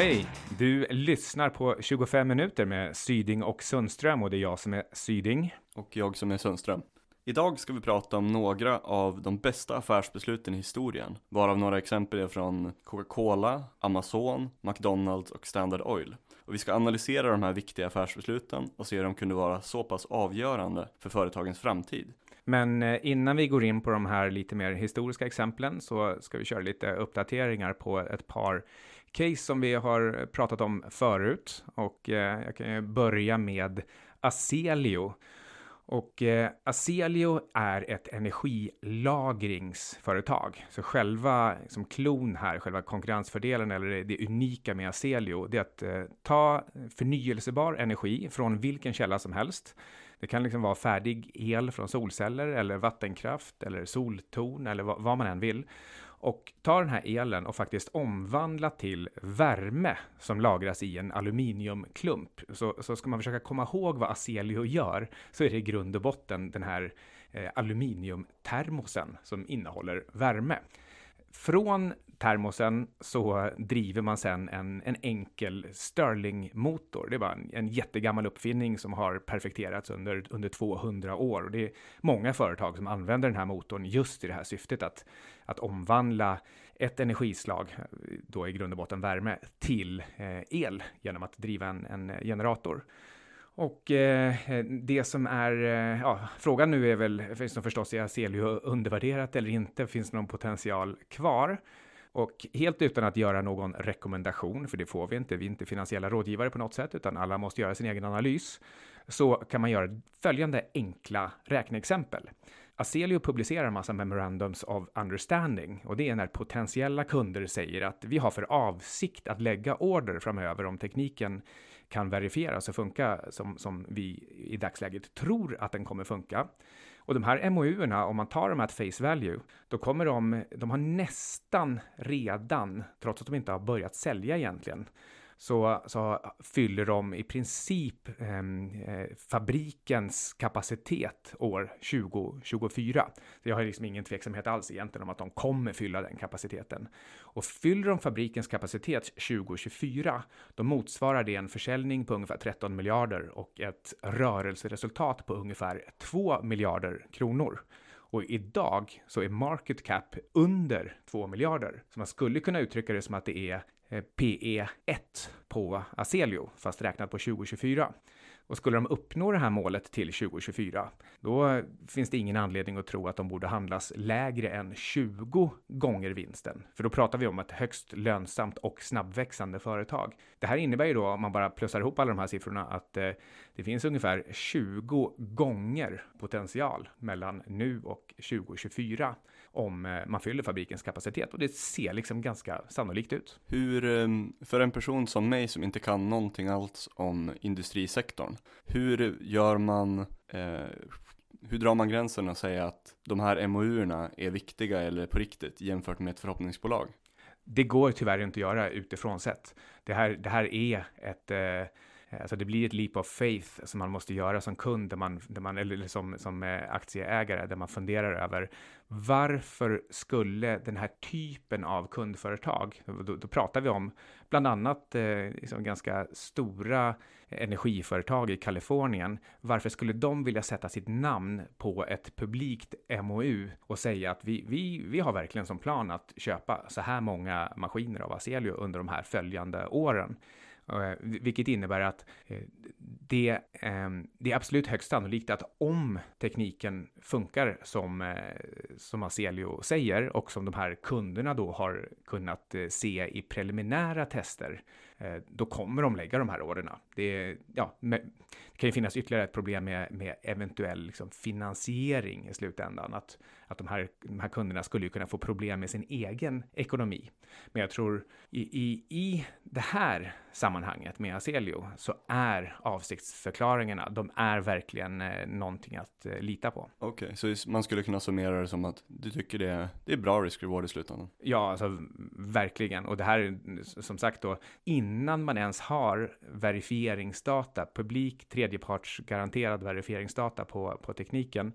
Hej! Du lyssnar på 25 minuter med Syding och Sundström och det är jag som är Syding. Och jag som är Sundström. Idag ska vi prata om några av de bästa affärsbesluten i historien, varav några exempel är från Coca-Cola, Amazon, McDonalds och Standard Oil. Och vi ska analysera de här viktiga affärsbesluten och se hur de kunde vara så pass avgörande för företagens framtid. Men eh, innan vi går in på de här lite mer historiska exemplen så ska vi köra lite uppdateringar på ett par case som vi har pratat om förut. Och eh, jag kan börja med Aselio. Och eh, Aselio är ett energilagringsföretag. Så själva liksom, klon här, själva konkurrensfördelen eller det, det unika med Aselio, det är att eh, ta förnyelsebar energi från vilken källa som helst. Det kan liksom vara färdig el från solceller eller vattenkraft eller soltorn eller vad, vad man än vill och ta den här elen och faktiskt omvandla till värme som lagras i en aluminiumklump. Så, så ska man försöka komma ihåg vad Aselio gör så är det i grund och botten den här eh, aluminiumtermosen som innehåller värme. Från termosen så driver man sen en, en enkel Stirling-motor. Det var en, en jättegammal uppfinning som har perfekterats under, under 200 år. Och det är många företag som använder den här motorn just i det här syftet att, att omvandla ett energislag, då i grund och botten värme, till eh, el genom att driva en, en generator. Och eh, det som är, eh, ja, frågan nu är väl, finns det förstås, är Aselio undervärderat eller inte? Finns det någon potential kvar? Och helt utan att göra någon rekommendation, för det får vi inte, vi är inte finansiella rådgivare på något sätt, utan alla måste göra sin egen analys, så kan man göra följande enkla räkneexempel. Aselio publicerar en massa memorandums of understanding och det är när potentiella kunder säger att vi har för avsikt att lägga order framöver om tekniken kan verifieras och funka som, som vi i dagsläget tror att den kommer funka. Och de här MoUerna, om man tar dem at face value, då kommer de, de har nästan redan, trots att de inte har börjat sälja egentligen, så, så fyller de i princip ehm, eh, fabrikens kapacitet år 2024. Så jag har liksom ingen tveksamhet alls egentligen om att de kommer fylla den kapaciteten. Och fyller de fabrikens kapacitet 2024, då motsvarar det en försäljning på ungefär 13 miljarder och ett rörelseresultat på ungefär 2 miljarder kronor. Och idag så är market cap under 2 miljarder. Så man skulle kunna uttrycka det som att det är Eh, PE 1 på Aselio, fast räknat på 2024. Och skulle de uppnå det här målet till 2024, då finns det ingen anledning att tro att de borde handlas lägre än 20 gånger vinsten. För då pratar vi om ett högst lönsamt och snabbväxande företag. Det här innebär ju då, om man bara plussar ihop alla de här siffrorna, att eh, det finns ungefär 20 gånger potential mellan nu och 2024 om eh, man fyller fabrikens kapacitet och det ser liksom ganska sannolikt ut. Hur, ehm, för en person som mig som inte kan någonting alls om industrisektorn, hur gör man eh, hur drar man gränsen och säger att de här MOU-erna är viktiga eller på riktigt jämfört med ett förhoppningsbolag? Det går tyvärr inte att göra utifrån sett. Det här, det här är ett eh, Eh, så det blir ett leap of faith som man måste göra som kund, där man, där man, eller liksom som, som aktieägare, där man funderar över varför skulle den här typen av kundföretag, då, då pratar vi om bland annat eh, liksom ganska stora energiföretag i Kalifornien, varför skulle de vilja sätta sitt namn på ett publikt MOU och säga att vi, vi, vi har verkligen som plan att köpa så här många maskiner av Aselio under de här följande åren. Eh, vilket innebär att eh, det, ehm, det är absolut högst sannolikt att om tekniken funkar som, eh, som Aselio säger och som de här kunderna då har kunnat se i preliminära tester, då kommer de lägga de här orderna. Det, ja, det kan ju finnas ytterligare ett problem med, med eventuell liksom, finansiering i slutändan. Att, att de, här, de här kunderna skulle ju kunna få problem med sin egen ekonomi. Men jag tror i, i, i det här sammanhanget med Aselio så är avsiktsförklaringarna, de är verkligen eh, någonting att eh, lita på. Okej, okay, så man skulle kunna summera det som att du tycker det är, det är bra risk-reward i slutändan? Ja, alltså verkligen. Och det här är som sagt då innan man ens har verifieringsdata, publik tredjepartsgaranterad verifieringsdata på, på tekniken,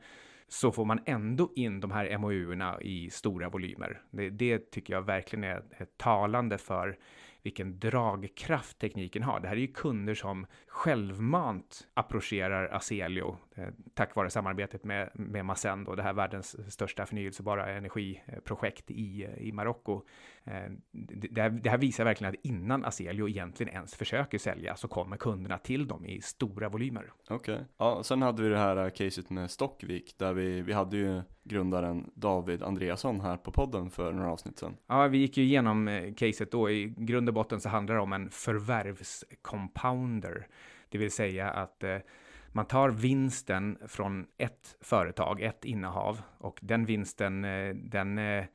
så får man ändå in de här MOU-erna i stora volymer. Det, det tycker jag verkligen är, är talande för vilken dragkraft tekniken har. Det här är ju kunder som självmant approcherar Aselio eh, tack vare samarbetet med, med Macendo, det här världens största förnyelsebara energiprojekt i, i Marocko. Eh, det, här, det här visar verkligen att innan Aselio egentligen ens försöker sälja så kommer kunderna till dem i stora volymer. Okej, okay. ja, sen hade vi det här caset med Stockvik där vi, vi hade ju grundaren David Andreasson här på podden för några avsnitt sedan. Ja, vi gick ju igenom eh, caset då. I grund och botten så handlar det om en förvärvscompounder, det vill säga att eh, man tar vinsten från ett företag, ett innehav och den vinsten eh, den eh,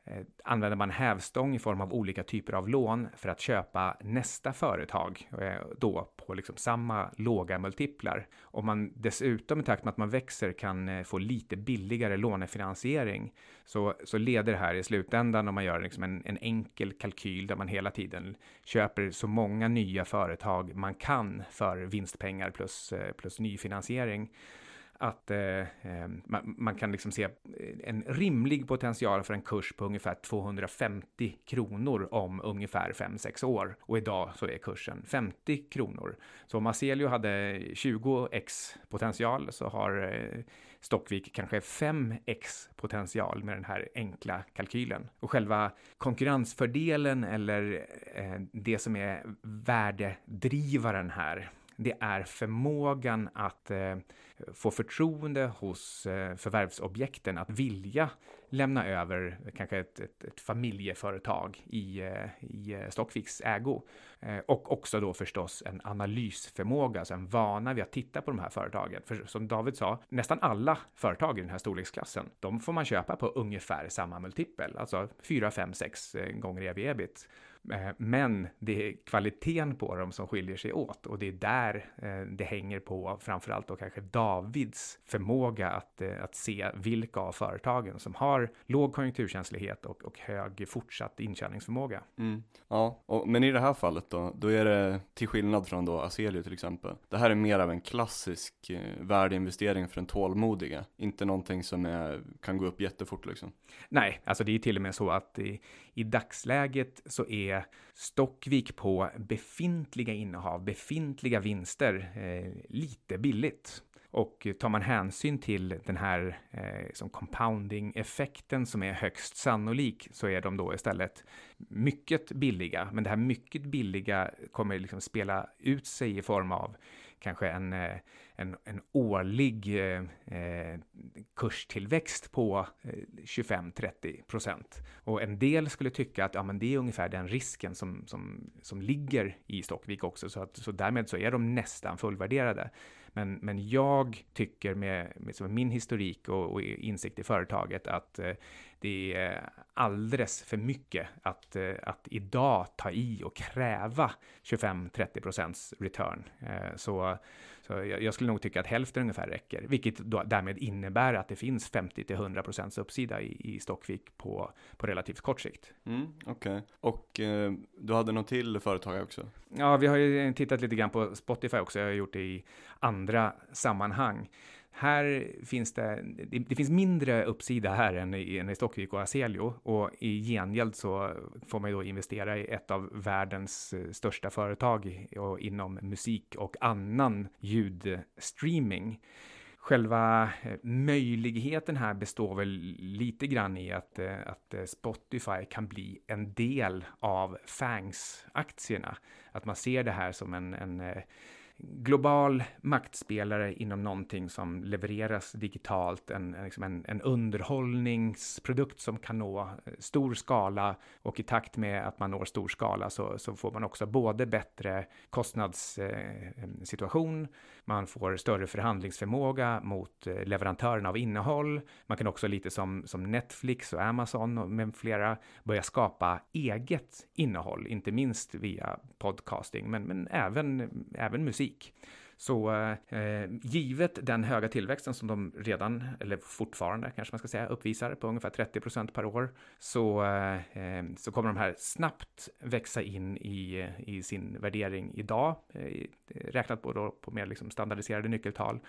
använder man hävstång i form av olika typer av lån för att köpa nästa företag då på liksom samma låga multiplar. Om man dessutom i takt med att man växer kan eh, få lite billigare lånefinansiering så, så leder det här i slutändan om man gör liksom en, en enkel kalkyl där man hela tiden köper så många nya företag man kan för vinstpengar plus, eh, plus nyfinansiering att eh, eh, man, man, kan liksom se eh, en rimlig potential för en kurs på ungefär 250 kronor om ungefär 5-6 år. Och idag så är kursen 50 kronor. Så om Aselio hade 20x potential så har eh, Stockvik kanske 5x potential med den här enkla kalkylen. Och själva konkurrensfördelen eller eh, det som är värdedrivaren här, det är förmågan att eh, få förtroende hos eh, förvärvsobjekten att vilja lämna över kanske ett, ett, ett familjeföretag i, eh, i eh, Stockviks ägo. Eh, och också då förstås en analysförmåga, alltså en vana vid att titta på de här företagen. För som David sa, nästan alla företag i den här storleksklassen, de får man köpa på ungefär samma multipel, alltså 4, 5, 6 gånger ev ebit. Eh, men det är kvaliteten på dem som skiljer sig åt och det är där eh, det hänger på framförallt då kanske Davids förmåga att, eh, att se vilka av företagen som har låg konjunkturkänslighet och, och hög fortsatt intjäningsförmåga. Mm. Ja, och, men i det här fallet då, då är det till skillnad från då Aselio till exempel. Det här är mer av en klassisk värdeinvestering för den tålmodiga, inte någonting som är, kan gå upp jättefort liksom. Nej, alltså det är till och med så att i, i dagsläget så är är Stockvik på befintliga innehav, befintliga vinster, eh, lite billigt. Och tar man hänsyn till den här eh, som compounding-effekten som är högst sannolik så är de då istället mycket billiga. Men det här mycket billiga kommer liksom spela ut sig i form av kanske en, eh, en, en årlig eh, eh kurstillväxt på eh, 25-30 procent. Och en del skulle tycka att ja, men det är ungefär den risken som, som, som ligger i Stockvik också, så, att, så därmed så är de nästan fullvärderade. Men, men jag tycker med, med min historik och, och, insikt i företaget att eh, det är alldeles för mycket att, eh, att idag ta i och kräva 25-30 procents return. Eh, så, så jag, skulle nog tycka att hälften ungefär räcker, vilket då därmed innebär att det finns 50 till 100 procents uppsida i, i Stockvik på, på relativt kort sikt. Mm, Okej, okay. och du hade något till företag också? Ja, vi har ju tittat lite grann på Spotify också. Jag har gjort det i andra andra sammanhang. Här finns det, det, det, finns mindre uppsida här än i, än i Stockvik och Aselio och i gengäld så får man ju då investera i ett av världens eh, största företag inom musik och annan ljudstreaming. Själva eh, möjligheten här består väl lite grann i att, eh, att Spotify kan bli en del av FANGS-aktierna. Att man ser det här som en, en global maktspelare inom någonting som levereras digitalt, en, en, liksom en, underhållningsprodukt som kan nå eh, stor skala. Och i takt med att man når stor skala så, så får man också både bättre kostnadssituation, eh, man får större förhandlingsförmåga mot eh, leverantörerna av innehåll, man kan också lite som, som Netflix och Amazon och med flera börja skapa eget innehåll, inte minst via podcasting, men, men även, även musik musik. Så eh, givet den höga tillväxten som de redan, eller fortfarande kanske man ska säga, uppvisar på ungefär 30 procent per år, så, eh, eh, så kommer de här snabbt växa in i, i sin värdering idag, eh, räknat på, då, på mer liksom standardiserade nyckeltal.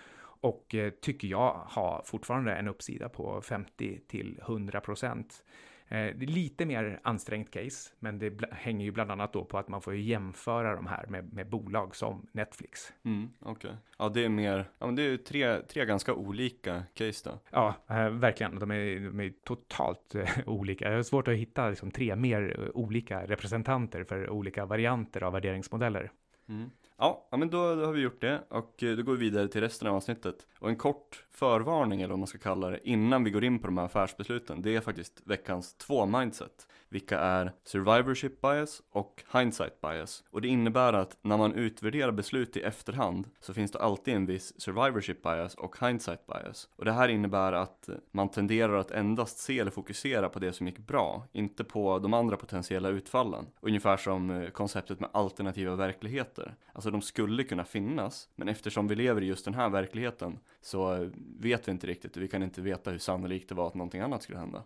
Och eh, tycker jag har fortfarande en uppsida på 50 till 100 procent det är lite mer ansträngt case, men det hänger ju bland annat då på att man får jämföra de här med, med bolag som Netflix. Mm, Okej, okay. ja det är mer, ja men det är tre, tre ganska olika case då. Ja, eh, verkligen. De är, de är totalt eh, olika. Det är svårt att hitta liksom, tre mer olika representanter för olika varianter av värderingsmodeller. Mm. Ja, men då, då, har vi gjort det och eh, då går vi vidare till resten av avsnittet. Och en kort förvarning eller vad man ska kalla det innan vi går in på de här affärsbesluten. Det är faktiskt veckans två mindset. Vilka är survivorship bias och hindsight bias. Och det innebär att när man utvärderar beslut i efterhand så finns det alltid en viss survivorship bias och hindsight bias. Och det här innebär att man tenderar att endast se eller fokusera på det som gick bra, inte på de andra potentiella utfallen. Ungefär som eh, konceptet med alternativa verkligheter. Alltså de skulle kunna finnas, men eftersom vi lever i just den här verkligheten så eh, vet vi inte riktigt och vi kan inte veta hur sannolikt det var att någonting annat skulle hända.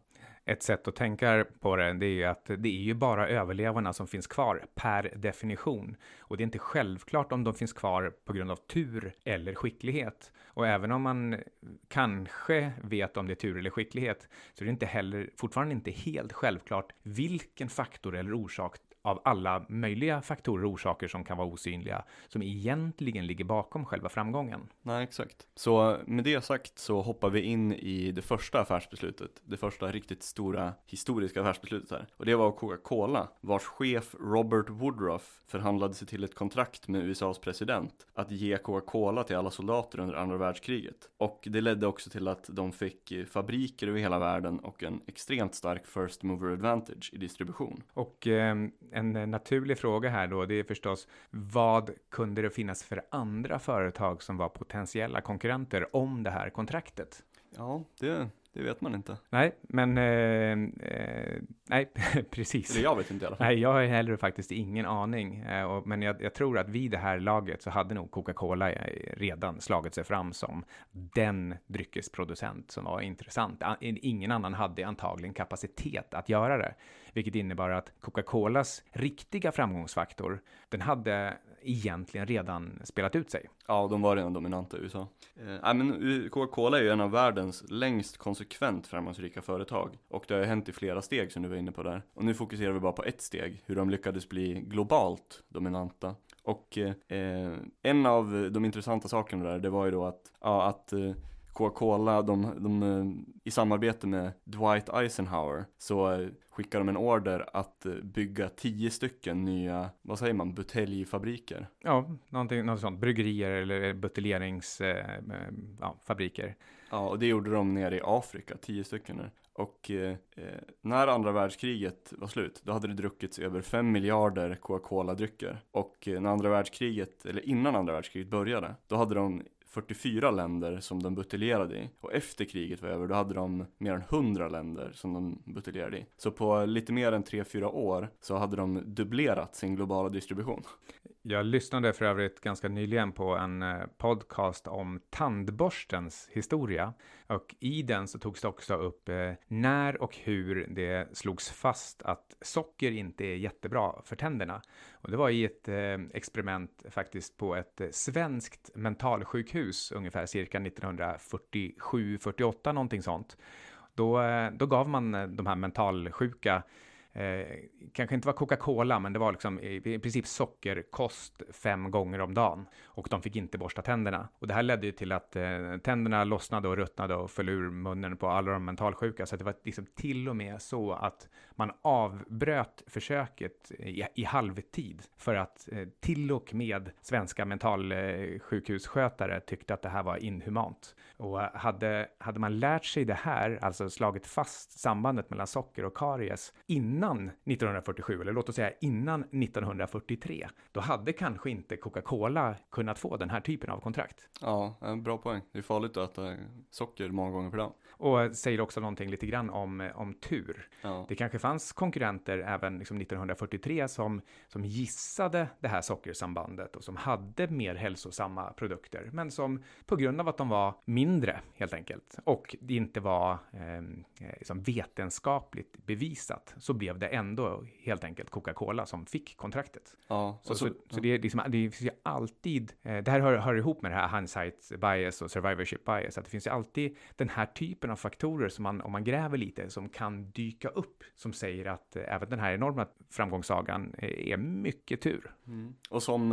Ett sätt att tänka på det, det är att det är ju bara överlevarna som finns kvar per definition. Och det är inte självklart om de finns kvar på grund av tur eller skicklighet. Och även om man kanske vet om det är tur eller skicklighet så är det inte heller fortfarande inte helt självklart vilken faktor eller orsak av alla möjliga faktorer och orsaker som kan vara osynliga, som egentligen ligger bakom själva framgången. Nej, exakt. Så med det sagt så hoppar vi in i det första affärsbeslutet, det första riktigt stora historiska affärsbeslutet här. Och det var Coca-Cola, vars chef Robert Woodruff förhandlade sig till ett kontrakt med USAs president att ge Coca-Cola till alla soldater under andra världskriget. Och det ledde också till att de fick fabriker över hela världen och en extremt stark first mover advantage i distribution. Och eh, en naturlig fråga här då, det är förstås vad kunde det finnas för andra företag som var potentiella konkurrenter om det här kontraktet? Ja, det, det vet man inte. Nej, men eh, eh, nej, precis. Eller jag vet inte i alla fall. Nej, jag har heller faktiskt ingen aning. Eh, och, men jag, jag, tror att vid det här laget så hade nog Coca-Cola eh, redan slagit sig fram som den dryckesproducent som var intressant. Ingen annan hade antagligen kapacitet att göra det, vilket innebar att Coca-Colas riktiga framgångsfaktor, den hade egentligen redan spelat ut sig. Ja, de var redan dominanta i USA. Eh, men Coca-Cola är ju en av världens längst konsekvent framgångsrika företag. Och det har ju hänt i flera steg som du var inne på där. Och nu fokuserar vi bara på ett steg, hur de lyckades bli globalt dominanta. Och eh, eh en av de intressanta sakerna där, det var ju då att, ja, att eh, Coca-Cola, de, de, eh, i samarbete med Dwight Eisenhower så eh, skickar de en order att eh, bygga tio stycken nya, vad säger man, buteljfabriker. Ja, någonting, något sånt, bryggerier eller buteljeringsfabriker. Eh, ja, och det gjorde de nere i Afrika, tio stycken. Där. Och eh, när andra världskriget var slut, då hade det druckits över 5 miljarder Coca-Cola-drycker. Och när andra världskriget, eller innan andra världskriget började, då hade de 44 länder som de buteljerade i. Och efter kriget var över, då hade de mer än 100 länder som de buteljerade i. Så på lite mer än 3-4 år så hade de dubblerat sin globala distribution. Jag lyssnade för övrigt ganska nyligen på en eh, podcast om tandborstens historia. Och i den så togs det också upp eh, när och hur det slogs fast att socker inte är jättebra för tänderna. Och det var i ett eh, experiment faktiskt på ett svenskt mentalsjukhus ungefär cirka 1947-48 någonting sånt. Då, då gav man de här mentalsjuka eh, kanske inte var Coca-Cola, men det var liksom i, i princip sockerkost fem gånger om dagen. Och de fick inte borsta tänderna. Och det här ledde ju till att eh, tänderna lossnade och ruttnade och föll ur munnen på alla de mentalsjuka. Så det var liksom till och med så att man avbröt försöket i, i halvtid för att eh, till och med svenska mentalsjukhusskötare tyckte att det här var inhumant. Och hade, hade man lärt sig det här, alltså slagit fast sambandet mellan socker och karies innan 1947, eller låt oss säga innan 1943, då hade kanske inte Coca-Cola kunnat få den här typen av kontrakt. Ja, en bra poäng. Det är farligt att äta socker många gånger per dag. Och säger också någonting lite grann om, om tur. Ja. Det kanske fanns konkurrenter även liksom 1943 som, som gissade det här sockersambandet och som hade mer hälsosamma produkter, men som på grund av att de var mindre helt enkelt och det inte var eh, liksom vetenskapligt bevisat så blev det ändå helt enkelt Coca-Cola som fick kontraktet. Ja, Så, så, så, så det, är liksom, det finns ju alltid, eh, det här hör, hör ihop med det här hindsight bias och survivorship bias, att det finns ju alltid den här typen av faktorer som man, om man gräver lite, som kan dyka upp, som säger att eh, även den här enorma framgångssagan eh, är mycket tur. Mm. Och som,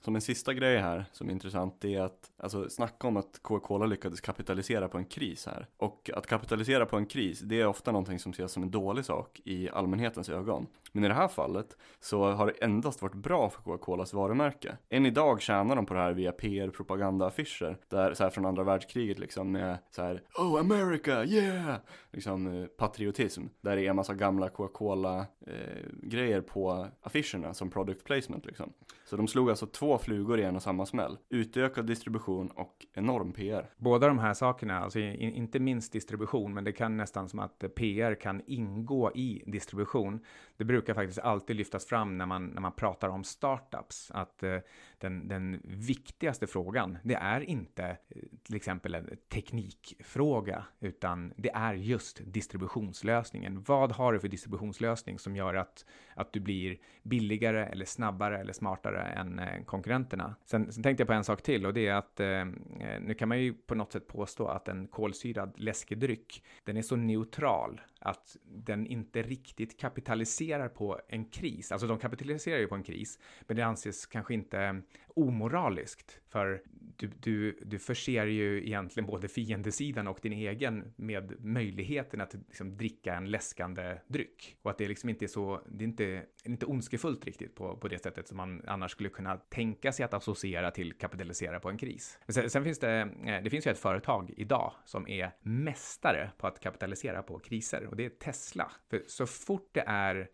som en sista grej här som är intressant det är att alltså, snacka om att Coca-Cola lyckades kapitalisera på en kris här. Och att kapitalisera på en kris det är ofta någonting som ses som en dålig sak i allmänhetens ögon. Men i det här fallet så har det endast varit bra för Coca-Colas varumärke. Än idag tjänar de på det här via PR, propagandaaffischer där så här från andra världskriget liksom med så här Oh America, yeah! Liksom eh, patriotism. Där det är en massa gamla Coca-Cola eh, grejer på affischerna som product placement liksom. Så de slog alltså två flugor i en och samma smäll. Utökad distribution och enorm PR. Båda de här sakerna, alltså inte minst distribution, men det kan nästan som att PR kan ingå i distribution. Det brukar brukar faktiskt alltid lyftas fram när man, när man pratar om startups, att eh, den, den viktigaste frågan, det är inte eh, till exempel en teknikfråga, utan det är just distributionslösningen. Vad har du för distributionslösning som gör att, att du blir billigare eller snabbare eller smartare än eh, konkurrenterna? Sen, sen tänkte jag på en sak till och det är att eh, eh, nu kan man ju på något sätt påstå att en kolsyrad läskedryck, den är så neutral att den inte riktigt kapitaliserar på en kris. Alltså de kapitaliserar ju på en kris, men det anses kanske inte omoraliskt. För du, du, du förser ju egentligen både fiendesidan och din egen med möjligheten att liksom dricka en läskande dryck. Och att det liksom inte är så, det är inte, inte ondskefullt riktigt på, på det sättet som man annars skulle kunna tänka sig att associera till kapitalisera på en kris. Men sen, sen finns det, eh, det finns ju ett företag idag som är mästare på att kapitalisera på kriser och det är Tesla. För så fort det är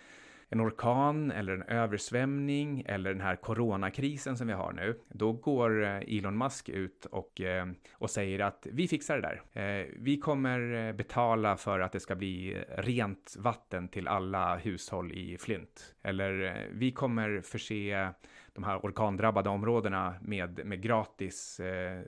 en orkan eller en översvämning eller den här coronakrisen som vi har nu, då går eh, Elon Musk ut och, eh, och säger att vi fixar det där. Eh, vi kommer betala för att det ska bli rent vatten till alla hushåll i Flint. Eller vi kommer förse de här orkandrabbade områdena med, med gratis eh,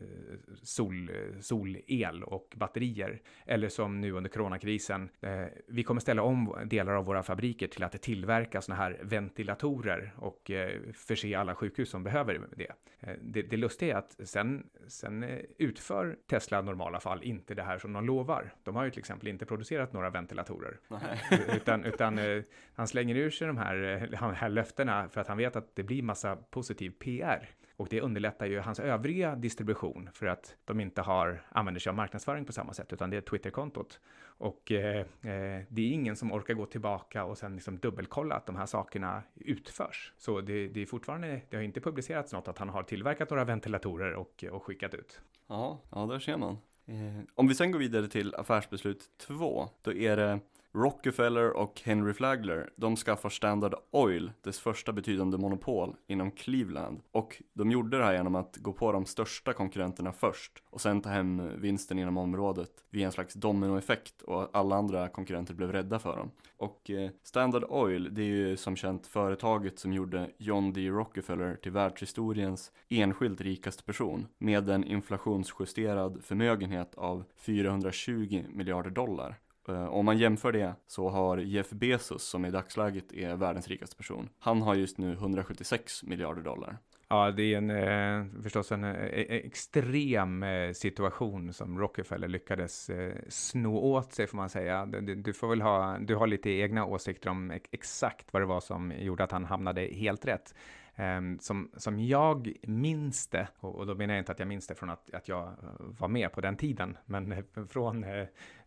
sol, solel och batterier. Eller som nu under coronakrisen, eh, vi kommer ställa om delar av våra fabriker till att tillverka sådana här ventilatorer och eh, förse alla sjukhus som behöver det. Eh, det. Det lustiga är att sen, sen eh, utför Tesla i normala fall inte det här som de lovar. De har ju till exempel inte producerat några ventilatorer. Nej. utan utan eh, han slänger ur sig de här, eh, de här löftena för att han vet att det blir massa positiv PR. Och det underlättar ju hans övriga distribution för att de inte har, använder sig av marknadsföring på samma sätt, utan det är Twitterkontot. Och eh, eh, det är ingen som orkar gå tillbaka och sen liksom dubbelkolla att de här sakerna utförs. Så det, det är fortfarande, det har inte publicerats något att han har tillverkat några ventilatorer och, och skickat ut. Ja, ja där ser man. Eh, om vi sen går vidare till affärsbeslut två, då är det Rockefeller och Henry Flagler, de skaffar Standard Oil, dess första betydande monopol inom Cleveland. Och de gjorde det här genom att gå på de största konkurrenterna först och sen ta hem vinsten inom området via en slags dominoeffekt och alla andra konkurrenter blev rädda för dem. Och eh, Standard Oil, det är ju som känt företaget som gjorde John D. Rockefeller till världshistoriens enskilt rikaste person med en inflationsjusterad förmögenhet av 420 miljarder dollar. Eh, om man jämför det så har Jeff Bezos, som i dagsläget är världens rikaste person, han har just nu 176 miljarder dollar. Ja, det är en, eh, förstås en eh, e-, extrem eh, situation som Rockefeller lyckades eh, sno åt sig, får man säga. Du, du får väl ha, du har lite egna åsikter om ex- exakt vad det var som gjorde att han hamnade helt rätt. Ehm, som, som jag minns det, och, och då menar jag inte att jag minns det från att, att jag eh, var med på den tiden, men eh, från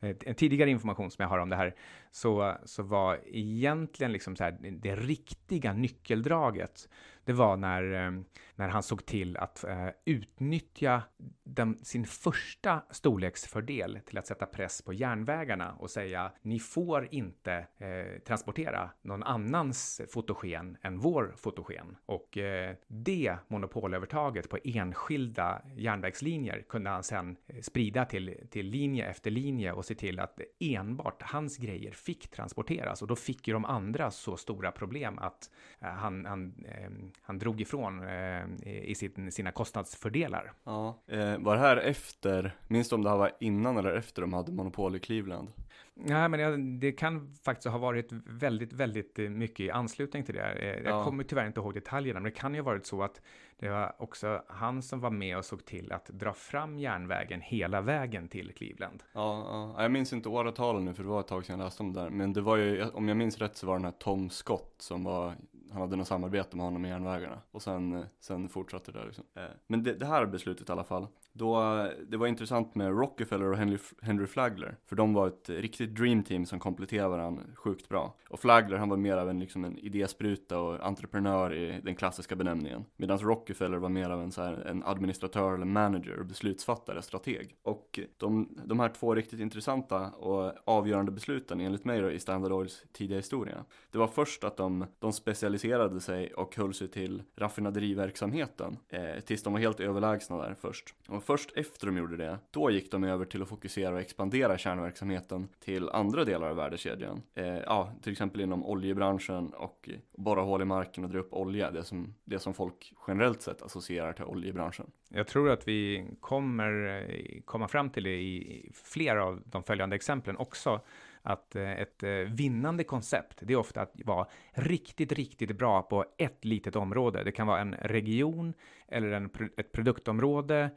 Eh, en tidigare information som jag har om det här, så, så var egentligen liksom så här, det riktiga nyckeldraget, det var när, eh, när han såg till att eh, utnyttja den, sin första storleksfördel till att sätta press på järnvägarna och säga ni får inte eh, transportera någon annans fotogen än vår fotogen. Och eh, det monopolövertaget på enskilda järnvägslinjer kunde han sen eh, sprida till, till linje efter linje och se till att enbart hans grejer fick transporteras och då fick ju de andra så stora problem att eh, han, han eh, han drog ifrån eh, i sin, sina kostnadsfördelar. Ja, eh, var det här efter, minns du om det här var innan eller efter de hade monopol i Cleveland? Nej, men det, kan faktiskt ha varit väldigt, väldigt mycket i anslutning till det. Jag Ja. kommer tyvärr inte ihåg detaljerna, men det kan ju ha varit så att det var också han som var med och såg till att dra fram järnvägen hela vägen till Cleveland. Ja, ja, jag minns inte åratalen nu för det var ett tag sedan jag läste om det där. Men det var ju, om jag minns rätt så var den här Tom Scott som var, han hade något samarbete med honom i järnvägarna. Och sen, eh, sen fortsatte det där liksom. Eh, Men det, det här beslutet i alla fall. Då, det var intressant med Rockefeller och Henry, Henry Flagler. För de var ett riktigt dreamteam som kompletterade varandra sjukt bra. Och Flagler han var mer av en, liksom en idéspruta och entreprenör i den klassiska benämningen. Medan Rockefeller var mer av en, så här, en administratör eller manager, och beslutsfattare, strateg. Och de, de här två riktigt intressanta och avgörande besluten enligt mig då, i Standard Oils tidiga historia. Det var först att de, de specialiserade sig och höll sig till raffinaderiverksamheten eh, tills de var helt överlägsna där först. Och först efter de gjorde det, då gick de över till att fokusera och expandera kärnverksamheten till andra delar av värdekedjan. Eh, ja, till exempel inom oljebranschen och borra hål i marken och dra upp olja, det som, det som folk generellt sett associerar till oljebranschen. Jag tror att vi kommer eh, komma fram till det i flera av de följande exemplen också. Att eh, ett eh, vinnande koncept, det är ofta att vara riktigt, riktigt bra på ett litet område. Det kan vara en region eller en, ett produktområde.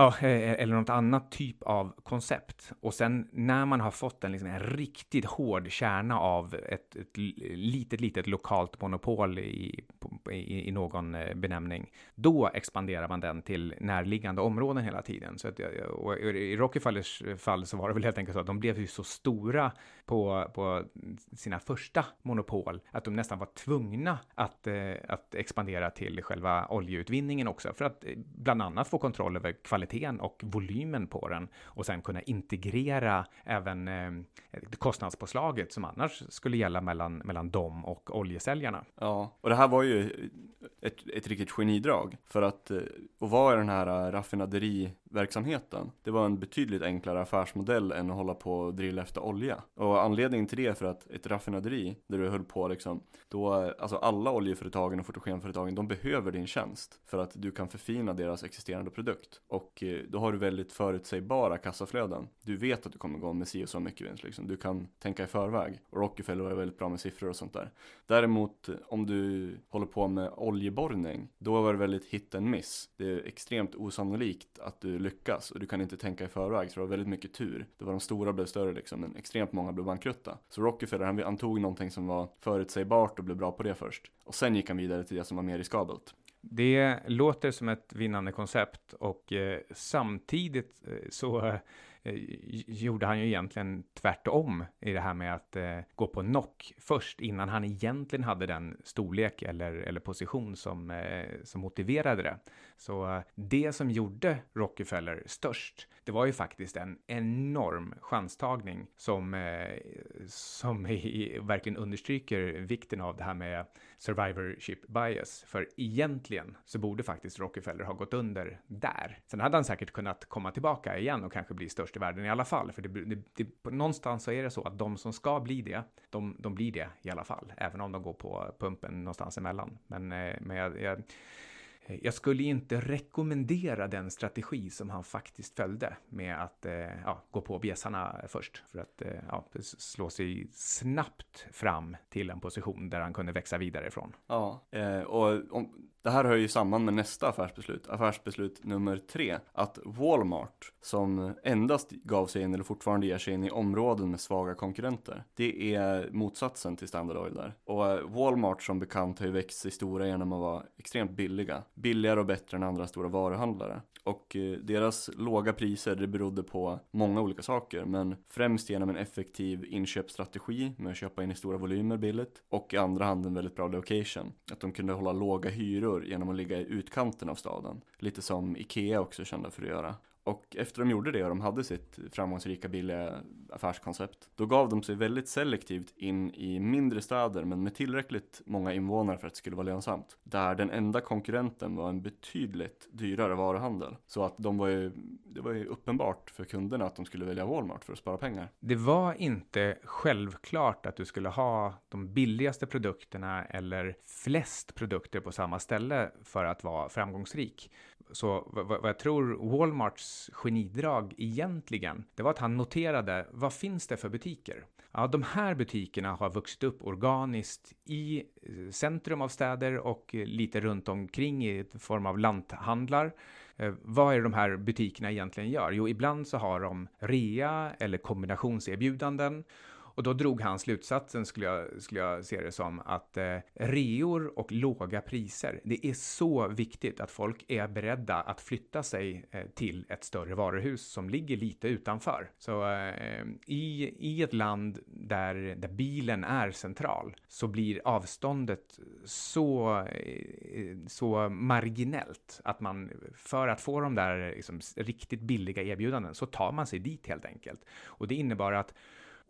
Ja, eh, eh, eller något annat typ av koncept. Och sen när man har fått en, liksom, en riktigt hård kärna av ett, ett litet, litet lokalt monopol i, i, i någon eh, benämning, då expanderar man den till närliggande områden hela tiden. Så att, och I Rockefellers fall så var det väl helt enkelt så att de blev ju så stora på, på sina första monopol att de nästan var tvungna att, att expandera till själva oljeutvinningen också för att bland annat få kontroll över kvaliteten och volymen på den och sen kunna integrera även eh, kostnadspåslaget som annars skulle gälla mellan, mellan dem och oljesäljarna. Ja, och det här var ju ett, ett riktigt genidrag. För att, eh, och vara i den här eh, raffinaderiverksamheten, det var en betydligt enklare affärsmodell än att hålla på och drilla efter olja. Och anledningen till det är för att ett raffinaderi, där du höll på liksom, då, eh, alltså alla oljeföretagen och fotogenföretagen, de behöver din tjänst för att du kan förfina deras existerande produkt. Och Eh, då har du väldigt förutsägbara kassaflöden. Du vet att du kommer gå med si och så mycket vinst liksom. Du kan tänka i förväg. Och Rockefeller var väldigt bra med siffror och sånt där. Däremot eh, om du håller på med oljeborrning, då var det väldigt hit and miss. Det är extremt osannolikt att du lyckas och du kan inte tänka i förväg, så det var väldigt mycket tur. Det var de stora blev större liksom, men extremt många blev bankrutta. Så Rockefeller, han, han tog någonting som var förutsägbart och blev bra på det först. Och sen gick han vidare till det som var mer riskabelt. Det låter som ett vinnande koncept och eh, samtidigt eh, så eh, gjorde han ju egentligen tvärtom i det här med att eh, gå på knock först innan han egentligen hade den storlek eller, eller position som, eh, som motiverade det. Så eh, det som gjorde Rockefeller störst, det var ju faktiskt en enorm chanstagning som, eh, som i, verkligen understryker vikten av det här med survivorship bias. För egentligen så borde faktiskt Rockefeller ha gått under där. Sen hade han säkert kunnat komma tillbaka igen och kanske bli störst i världen i alla fall. För det, det, det, på någonstans så är det så att de som ska bli det, de, de blir det i alla fall. Även om de går på pumpen någonstans emellan. Men, eh, men jag, jag Eh, jag skulle inte rekommendera den strategi som han faktiskt följde med att eh, ja, gå på bjässarna först för att eh, ja, slå sig snabbt fram till en position där han kunde växa vidare ifrån. Ja, och om, det här hör ju samman med nästa affärsbeslut, affärsbeslut nummer tre, att Walmart, som endast gav sig in eller fortfarande ger sig in i områden med svaga konkurrenter, det är motsatsen till Standard Oil där. Och eh, Walmart som bekant har ju växt sig stora genom att vara extremt billiga, billigare och bättre än andra stora varuhandlare. Och eh, deras låga priser, det berodde på många olika saker, men främst genom en effektiv inköpsstrategi med att köpa in i stora volymer billigt och i andra hand en väldigt bra location. Att de kunde hålla låga hyror genom att ligga i utkanten av staden. Lite som Ikea också kände för att göra. Och efter de gjorde det och de hade sitt framgångsrika billiga affärskoncept, då gav de sig väldigt selektivt in i mindre städer men med tillräckligt många invånare för att det skulle vara lönsamt. Där den enda konkurrenten var en betydligt dyrare varuhandel. Så att de var ju, det var ju uppenbart för kunderna att de skulle välja Walmart för att spara pengar. Det var inte självklart att du skulle ha de billigaste produkterna eller flest produkter på samma ställe för att vara framgångsrik. Så vad, jag tror Walmarts genidrag egentligen, det var att han noterade vad finns det för butiker? Ja, de här butikerna har vuxit upp organiskt i eh, centrum av städer och eh, lite runt omkring i form av lanthandlar. Eh, vad är det de här butikerna egentligen gör? Jo, ibland så har de rea eller kombinationserbjudanden och då drog han slutsatsen, skulle jag, skulle jag se det som, att eh, reor och låga priser, det är så viktigt att folk är beredda att flytta sig eh, till ett större varuhus som ligger lite utanför. Så eh, i, i ett land där, där bilen är central så blir avståndet så, eh, så marginellt att man för att få de där liksom, riktigt billiga erbjudanden så tar man sig dit helt enkelt. Och det innebar att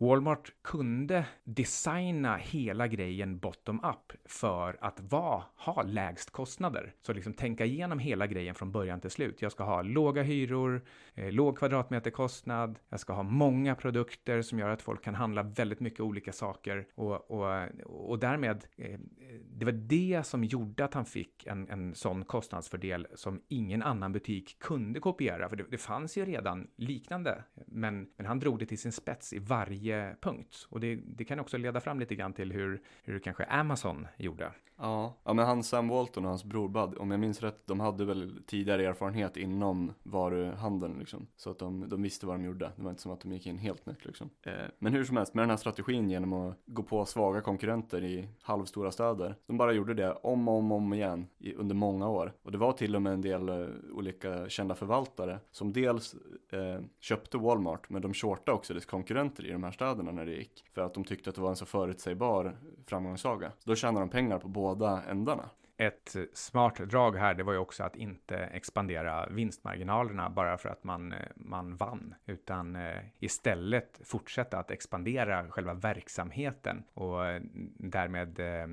Walmart kunde designa hela grejen bottom up för att vara, ha lägst kostnader. Så liksom tänka igenom hela grejen från början till slut. Jag ska ha låga hyror, eh, låg kvadratmeterkostnad, jag ska ha många produkter som gör att folk kan handla väldigt mycket olika saker och, och, och därmed, eh, det var det som gjorde att han fick en, en sån kostnadsfördel som ingen annan butik kunde kopiera, för det, det fanns ju redan liknande, men, men han drog det till sin spets i varje varje punkt. Och det, det kan också leda fram lite grann till hur, hur kanske Amazon gjorde. Ja, ja men han Sam Walton och hans bror Bud, om jag minns rätt, de hade väl tidigare erfarenhet inom varuhandeln liksom. Så att de, de visste vad de gjorde. Det var inte som att de gick in helt nytt liksom. Eh, men hur som helst, med den här strategin genom att gå på svaga konkurrenter i halvstora städer. De bara gjorde det om och om, om igen i, under många år. Och det var till och med en del uh, olika kända förvaltare som dels eh, köpte Walmart, men de shortade också dess konkurrenter i de här städerna när det gick. För att de tyckte att det var en så förutsägbar framgångssaga. Så då tjänade de pengar på båda ändarna. Ett smart drag här, det var ju också att inte expandera vinstmarginalerna bara för att man, eh, man vann, utan eh, istället fortsätta att expandera själva verksamheten och eh, därmed eh,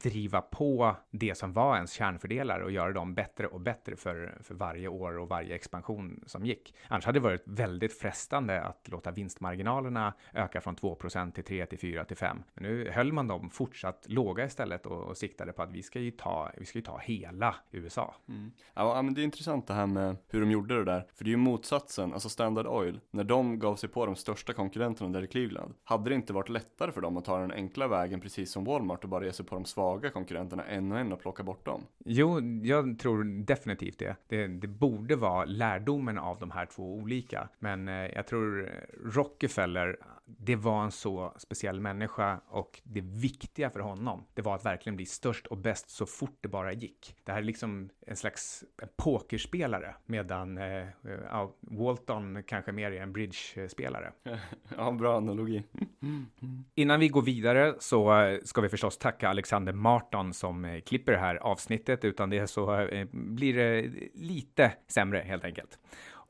driva på det som var ens kärnfördelar och göra dem bättre och bättre för, för varje år och varje expansion som gick. Annars hade det varit väldigt frestande att låta vinstmarginalerna öka från 2% till 3 till 4 till 5. Men nu höll man dem fortsatt låga istället och, och siktade på att vi ska ju ta, vi ska ju ta hela USA. Mm. Ja, men det är intressant det här med hur de gjorde det där. För det är ju motsatsen, alltså Standard Oil, när de gav sig på de största konkurrenterna där i Cleveland, hade det inte varit lättare för dem att ta den enkla vägen precis som Walmart och bara ge sig på de svaga jaga konkurrenterna en och en och plocka bort dem? Jo, jag tror definitivt det. Det, det borde vara lärdomen av de här två olika. Men eh, jag tror Rockefeller det var en så speciell människa och det viktiga för honom, det var att verkligen bli störst och bäst så fort det bara gick. Det här är liksom en slags pokerspelare, medan eh, ja, Walton kanske mer är en bridge-spelare. Ja, bra analogi. Innan vi går vidare så eh, ska vi förstås tacka Alexander Marton som eh, klipper det här avsnittet, utan det så eh, blir det lite sämre helt enkelt.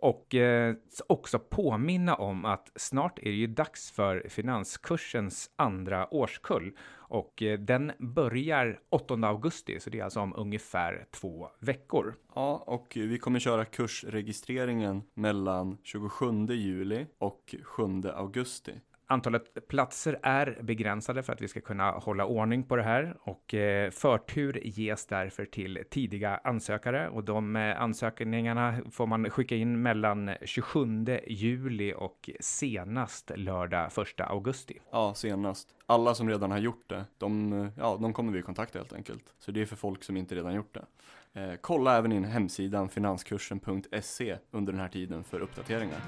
Och eh, också påminna om att snart är det ju dags för finanskursens andra årskull och eh, den börjar 8 augusti, så det är alltså om ungefär två veckor. Ja, och vi kommer köra kursregistreringen mellan 27 juli och 7 augusti. Antalet platser är begränsade för att vi ska kunna hålla ordning på det här och eh, förtur ges därför till tidiga ansökare och de eh, ansökningarna får man skicka in mellan 27 juli och senast lördag 1 augusti. Ja, senast. Alla som redan har gjort det, de, eh, ja, de kommer vi kontakta helt enkelt. Så det är för folk som inte redan gjort det. Eh, kolla även in hemsidan finanskursen.se under den här tiden för uppdateringar.